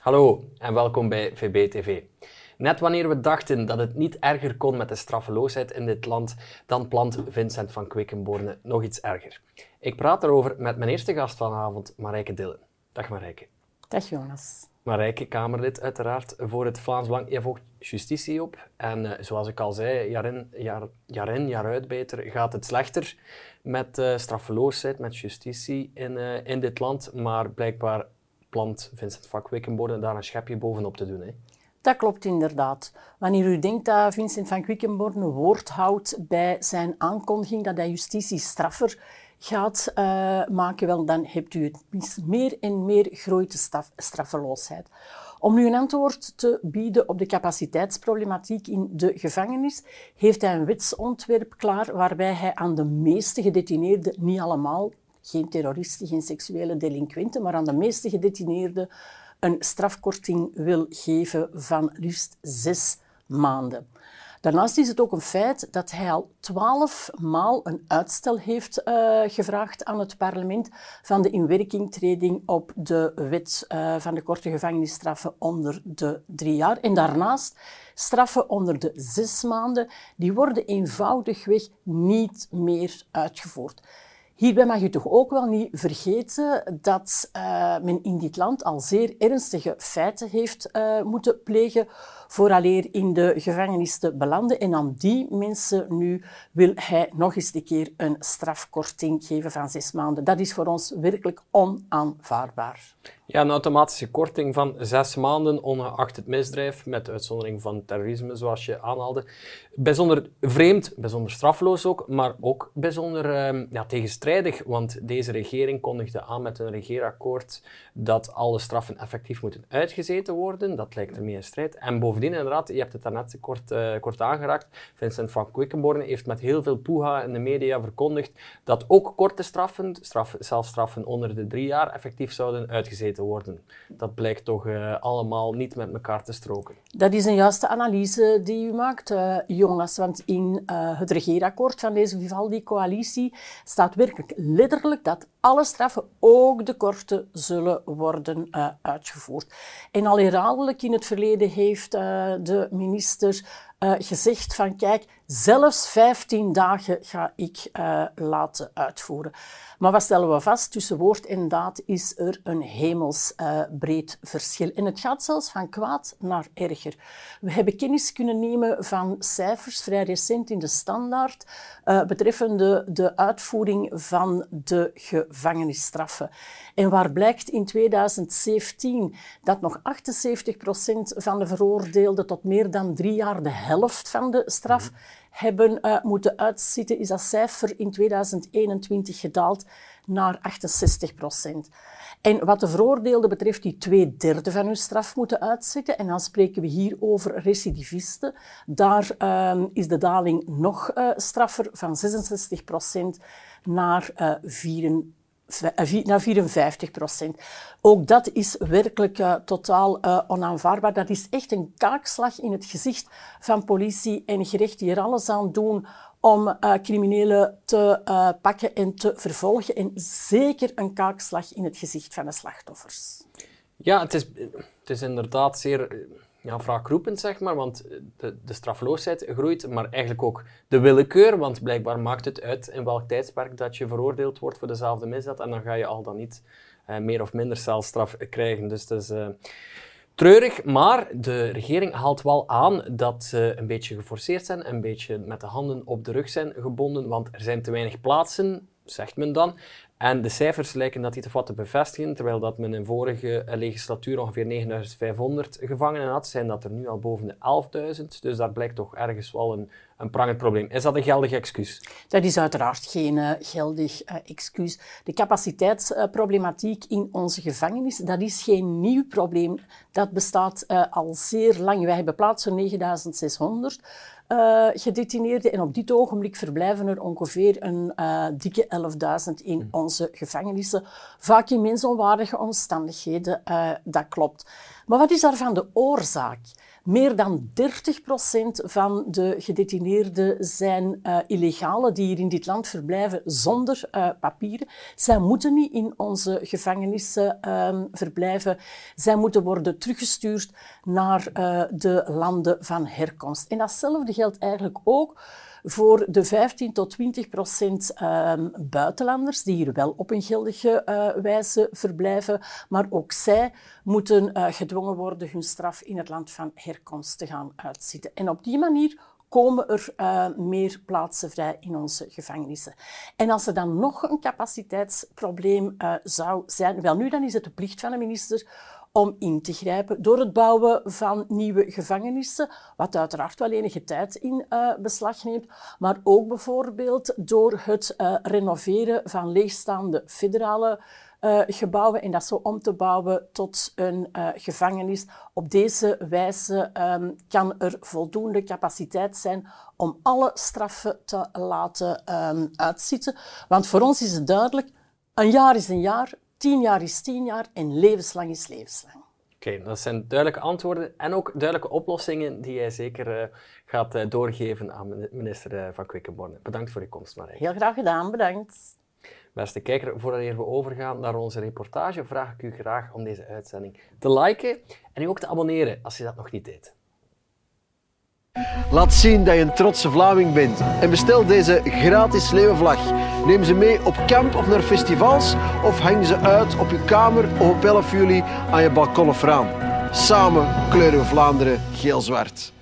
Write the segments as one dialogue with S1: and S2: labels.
S1: Hallo en welkom bij VBTV. Net wanneer we dachten dat het niet erger kon met de straffeloosheid in dit land, dan plant Vincent van Quickenborne nog iets erger. Ik praat erover met mijn eerste gast vanavond, Marijke Dillen. Dag Marijke.
S2: Dag Jonas.
S1: Marijke, Kamerlid uiteraard voor het Vlaams Belang. Je volgt justitie op en uh, zoals ik al zei, jaar in, jaar, jaar in, jaar uit beter, gaat het slechter met uh, straffeloosheid, met justitie in, uh, in dit land. Maar blijkbaar plant Vincent van daar een schepje bovenop te doen. Hè?
S2: Dat klopt inderdaad. Wanneer u denkt dat Vincent van Quickenborne woord houdt bij zijn aankondiging dat hij justitie straffer gaat uh, maken, wel, dan hebt u het meer en meer groeit de straf, straffeloosheid. Om nu een antwoord te bieden op de capaciteitsproblematiek in de gevangenis, heeft hij een wetsontwerp klaar waarbij hij aan de meeste gedetineerden, niet allemaal, geen terroristen, geen seksuele delinquenten, maar aan de meeste gedetineerden een strafkorting wil geven van liefst zes maanden. Daarnaast is het ook een feit dat hij al twaalf maal een uitstel heeft uh, gevraagd aan het parlement van de inwerkingtreding op de wet uh, van de korte gevangenisstraffen onder de drie jaar. En daarnaast straffen onder de zes maanden, die worden eenvoudigweg niet meer uitgevoerd. Hierbij mag je toch ook wel niet vergeten dat uh, men in dit land al zeer ernstige feiten heeft uh, moeten plegen vooraleer in de gevangenis te belanden. En aan die mensen nu wil hij nog eens een keer een strafkorting geven van zes maanden. Dat is voor ons werkelijk onaanvaardbaar.
S1: Ja, een automatische korting van zes maanden, ongeacht het misdrijf, met uitzondering van terrorisme, zoals je aanhaalde. Bijzonder vreemd, bijzonder strafloos ook, maar ook bijzonder uh, ja, tegenstrijdig, want deze regering kondigde aan met een regeerakkoord dat alle straffen effectief moeten uitgezeten worden. Dat lijkt ermee in strijd. En bovendien, inderdaad, je hebt het daarnet kort, uh, kort aangeraakt, Vincent van Quickenborne heeft met heel veel poeha in de media verkondigd dat ook korte straffen, straf, zelfs straffen onder de drie jaar, effectief zouden uitgezeten worden. Dat blijkt toch uh, allemaal niet met elkaar te stroken.
S2: Dat is een juiste analyse die u maakt, uh, Jonas. Want in uh, het regeerakkoord van deze Vivaldi-coalitie staat werkelijk letterlijk dat alle straffen, ook de korte, zullen worden uitgevoerd. En al herhaaldelijk in het verleden heeft de minister gezegd van kijk, zelfs 15 dagen ga ik uh, laten uitvoeren. Maar wat stellen we vast? Tussen woord en daad is er een hemelsbreed uh, verschil. En het gaat zelfs van kwaad naar erger. We hebben kennis kunnen nemen van cijfers, vrij recent in de standaard, betreffende de uitvoering van de gevangenisstraffen. En waar blijkt in 2017 dat nog 78 procent van de veroordeelden tot meer dan drie jaar de helft van de straf mm-hmm. Hebben uh, moeten uitzitten, is dat cijfer in 2021 gedaald naar 68 procent. En wat de veroordeelden betreft, die twee derde van hun straf moeten uitzitten, en dan spreken we hier over recidivisten, daar uh, is de daling nog uh, straffer, van 66 procent naar 34 eh, naar 54 procent. Ook dat is werkelijk uh, totaal uh, onaanvaardbaar. Dat is echt een kaakslag in het gezicht van politie en gerecht die er alles aan doen om criminelen te pakken en te vervolgen. En zeker een kaakslag in het gezicht van de slachtoffers.
S1: Ja, het is, het is inderdaad zeer ja, wraakroepend, zeg maar, want de, de straffeloosheid groeit, maar eigenlijk ook de willekeur, want blijkbaar maakt het uit in welk tijdsperk dat je veroordeeld wordt voor dezelfde misdaad en dan ga je al dan niet uh, meer of minder celstraf krijgen. Dus het is uh, treurig, maar de regering haalt wel aan dat ze een beetje geforceerd zijn, een beetje met de handen op de rug zijn gebonden, want er zijn te weinig plaatsen, zegt men dan. En de cijfers lijken dat die te te bevestigen, terwijl dat men in vorige legislatuur ongeveer 9500 gevangenen had, zijn dat er nu al boven de 11.000. Dus daar blijkt toch ergens wel een, een prangend probleem. Is dat een geldig excuus?
S2: Dat is uiteraard geen uh, geldig uh, excuus. De capaciteitsproblematiek uh, in onze gevangenis, dat is geen nieuw probleem. Dat bestaat eh, al zeer lang. Wij hebben plaatsen 9600 uh, gedetineerden en op dit ogenblik verblijven er ongeveer een dikke 11.000 in mm onze gevangenissen, vaak in mensonwaardige omstandigheden. Uh, dat klopt. Maar wat is daarvan de oorzaak? Meer dan 30% van de gedetineerden zijn uh, illegale die hier in dit land verblijven zonder uh, papieren. Zij moeten niet in onze gevangenissen uh, verblijven. Zij moeten worden teruggestuurd naar de landen van herkomst. En datzelfde geldt eigenlijk ook voor de 15 tot 20 procent uh, buitenlanders die hier wel op een geldige uh, wijze verblijven, maar ook zij moeten uh, gedwongen worden hun straf in het land van herkomst te gaan uitzitten. En op die manier komen er uh, meer plaatsen vrij in onze gevangenissen. En als er dan nog een capaciteitsprobleem zou zijn, wel nu dan is het de plicht van de minister om in te grijpen door het bouwen van nieuwe gevangenissen, wat uiteraard wel enige tijd in uh, beslag neemt, maar ook bijvoorbeeld door het uh, renoveren van leegstaande federale uh, gebouwen en dat zo om te bouwen tot een gevangenis. Op deze wijze um, kan er voldoende capaciteit zijn om alle straffen te laten um, uitzitten. Want voor ons is het duidelijk, een jaar is een jaar, Tien jaar is tien jaar en levenslang is levenslang.
S1: Oké, dat zijn duidelijke antwoorden en ook duidelijke oplossingen die jij zeker uh, gaat uh, doorgeven aan minister uh, van Quickenborne. Bedankt voor je komst, Marij.
S2: Heel graag gedaan, bedankt.
S1: Beste kijker, voordat we overgaan naar onze reportage, vraag ik u graag om deze uitzending te liken en u ook te abonneren als je dat nog niet deed.
S3: Laat zien dat je een trotse Vlaming bent en bestel deze gratis leeuwenvlag. Neem ze mee op camp of naar festivals of hang ze uit op je kamer of op 11 juli aan je balkon of raam. Samen kleuren we Vlaanderen geel-zwart.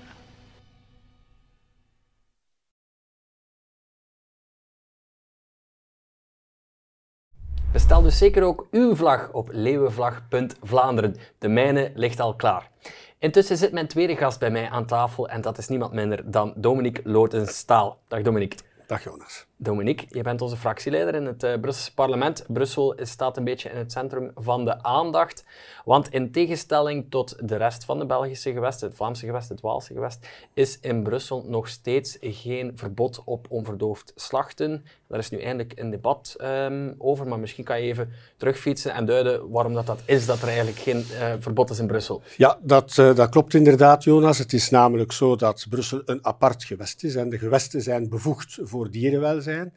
S1: Bestel dus zeker ook uw vlag op leeuwenvlag.vlaanderen. De mijne ligt al klaar. Intussen zit mijn tweede gast bij mij aan tafel en dat is niemand minder dan Dominique Lotenstaal. Dag Dominique.
S4: Dag Jonas.
S1: Dominique, je bent onze fractieleider in het uh, Brusselse parlement. Brussel staat een beetje in het centrum van de aandacht. Want in tegenstelling tot de rest van de Belgische gewesten, het Vlaamse gewest, het Waalse gewest, is in Brussel nog steeds geen verbod op onverdoofd slachten. Daar is nu eindelijk een debat um, over, maar misschien kan je even terugfietsen en duiden waarom dat, dat is dat er eigenlijk geen uh, verbod is in Brussel.
S4: Ja, dat, uh, dat klopt inderdaad, Jonas. Het is namelijk zo dat Brussel een apart gewest is en de gewesten zijn bevoegd voor dierenwelzijn zijn.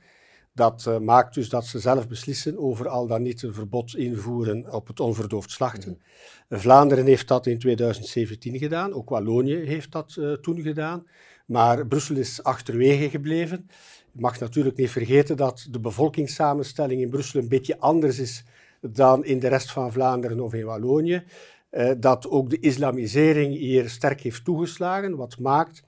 S4: Dat uh, maakt dus dat ze zelf beslissen over al dan niet een verbod invoeren op het onverdoofd slachten. Mm. Vlaanderen heeft dat in 2017 gedaan, ook Wallonië heeft dat uh, toen gedaan. Maar Brussel is achterwege gebleven. Je mag natuurlijk niet vergeten dat de bevolkingssamenstelling in Brussel een beetje anders is dan in de rest van Vlaanderen of in Wallonië. Uh, dat ook de islamisering hier sterk heeft toegeslagen, wat maakt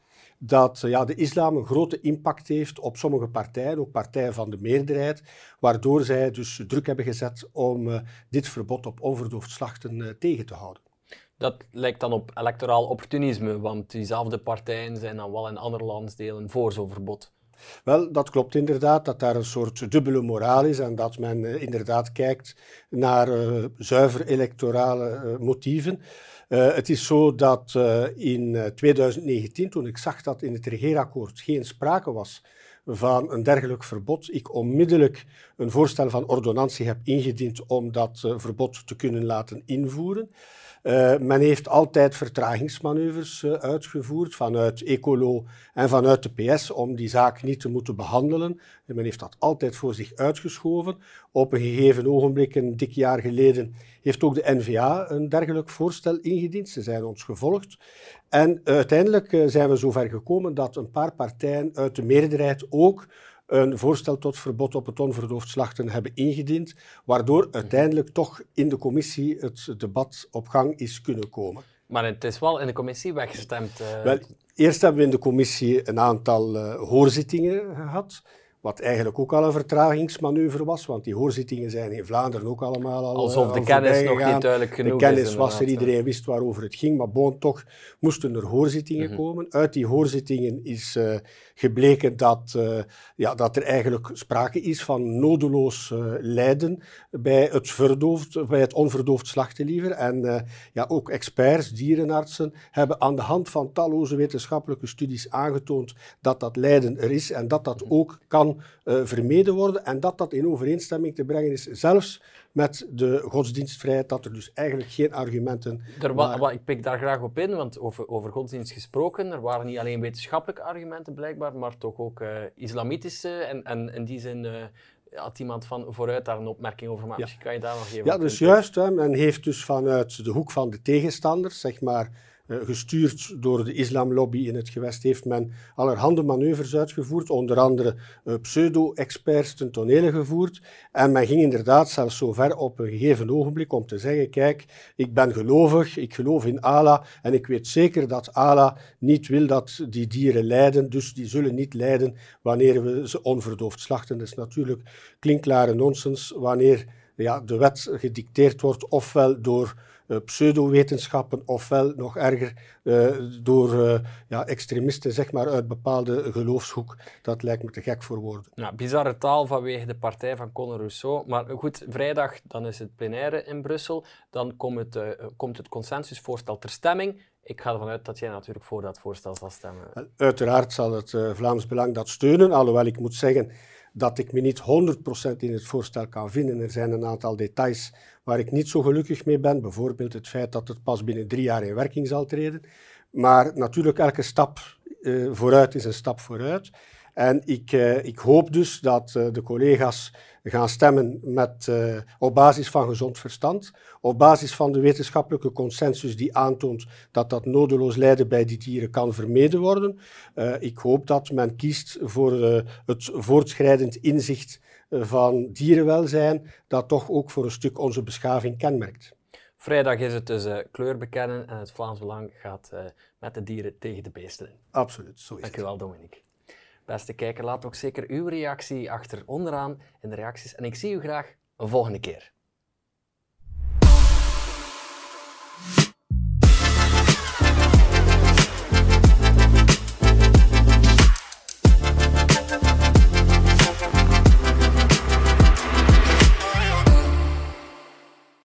S4: dat ja, de islam een grote impact heeft op sommige partijen, ook partijen van de meerderheid, waardoor zij dus druk hebben gezet om uh, dit verbod op onverdoofd slachten uh, tegen te houden.
S1: Dat lijkt dan op electoraal opportunisme, want diezelfde partijen zijn dan wel in andere landsdelen voor zo'n verbod.
S4: Wel, dat klopt inderdaad, dat daar een soort dubbele moraal is en dat men uh, inderdaad kijkt naar zuiver electorale motieven. Uh, het is zo dat uh, in 2019, eh, toen ik zag dat in het regeerakkoord geen sprake was van een dergelijk verbod, ik onmiddellijk een voorstel van ordonnantie heb ingediend om dat verbod te kunnen laten invoeren. Uh, men heeft altijd vertragingsmanoeuvres uh, uitgevoerd vanuit Ecolo en vanuit de PS om die zaak niet te moeten behandelen. En men heeft dat altijd voor zich uitgeschoven. Op een gegeven ogenblik, een dik jaar geleden, heeft ook de NVA een dergelijk voorstel ingediend. Ze zijn ons gevolgd. En uiteindelijk uh, zijn we zover gekomen dat een paar partijen uit de meerderheid ook een voorstel tot verbod op het onverdoofd slachten hebben ingediend, waardoor uiteindelijk toch in de commissie het debat op gang is kunnen komen.
S1: Maar het is wel in de commissie weggestemd. Uh...
S4: Wel, eerst hebben we in de commissie een aantal uh, hoorzittingen gehad. Wat eigenlijk ook al een vertragingsmanoeuvre was, want die hoorzittingen zijn in Vlaanderen ook allemaal al.
S1: Alsof de kennis nog niet duidelijk genoeg
S4: is. De kennis was er, iedereen wist waarover het ging, maar bon, toch moesten er hoorzittingen mm -hmm. komen. Uit die hoorzittingen is uh, gebleken dat, uh, ja, dat er eigenlijk sprake is van nodeloos uh, lijden bij het, verdoofd, bij het onverdoofd slachten liever. En ja, ook experts, dierenartsen, hebben aan de hand van talloze wetenschappelijke studies aangetoond dat dat lijden er is en dat dat ook kan kan uh, vermeden worden en dat dat in overeenstemming te brengen is, zelfs met de godsdienstvrijheid, dat er dus eigenlijk geen argumenten...
S1: Er wa, ik pik daar graag op in, want over, over godsdienst gesproken, er waren niet alleen wetenschappelijke argumenten blijkbaar, maar toch ook uh, islamitische en, en in die zin... Uh, had iemand van vooruit daar een opmerking over gemaakt. Ja. kan je daar nog even
S4: Ja, dus juist. Hè, men heeft dus vanuit de hoek van de tegenstanders, zeg maar, eh, gestuurd door de islamlobby in het gewest, heeft men allerhande manoeuvres uitgevoerd, onder andere uh, pseudo-experts ten tonele gevoerd. En men ging inderdaad zelfs zo ver op een gegeven ogenblik om te zeggen, kijk, ik ben gelovig, ik geloof in Allah en ik weet zeker dat Allah niet wil dat die dieren lijden, dus die zullen niet lijden wanneer we ze onverdoofd slachten. Dat is natuurlijk klinkklare nonsens wanneer ja, de wet gedicteerd wordt ofwel door pseudowetenschappen, ofwel nog erger uh, door uh, ja, extremisten zeg maar, uit bepaalde geloofshoek. Dat lijkt me te gek voor woorden.
S1: Ja, bizarre taal vanwege de partij van Conor Rousseau. Maar goed, vrijdag dan is het plenaire in Brussel. Dan komt het, komt het consensusvoorstel ter stemming. Ik ga ervan uit dat jij natuurlijk voor dat voorstel zal stemmen.
S4: Uiteraard zal het Vlaams Belang dat steunen, alhoewel ik moet zeggen dat ik me niet 100% in het voorstel kan vinden. Er zijn een aantal details waar ik niet zo gelukkig mee ben. Bijvoorbeeld het feit dat het pas binnen drie jaar in werking zal treden. Maar natuurlijk, elke stap uh, vooruit is een stap vooruit. En ik, uh, ik hoop dus dat uh, de collega's gaan stemmen met, uh, op basis van gezond verstand, op basis van de wetenschappelijke consensus die aantoont dat dat nodeloos lijden bij die dieren kan vermeden worden. ik hoop dat men kiest voor het voortschrijdend inzicht van dierenwelzijn, dat toch ook voor een stuk onze beschaving kenmerkt.
S1: Vrijdag is het dus kleur bekennen en het Vlaams Belang gaat met de dieren tegen de beesten in.
S4: Absoluut, zo is
S1: Dankjewel, Dominique. Beste kijker, laat ook zeker uw reactie achter onderaan in de reacties. En ik zie u graag een volgende keer.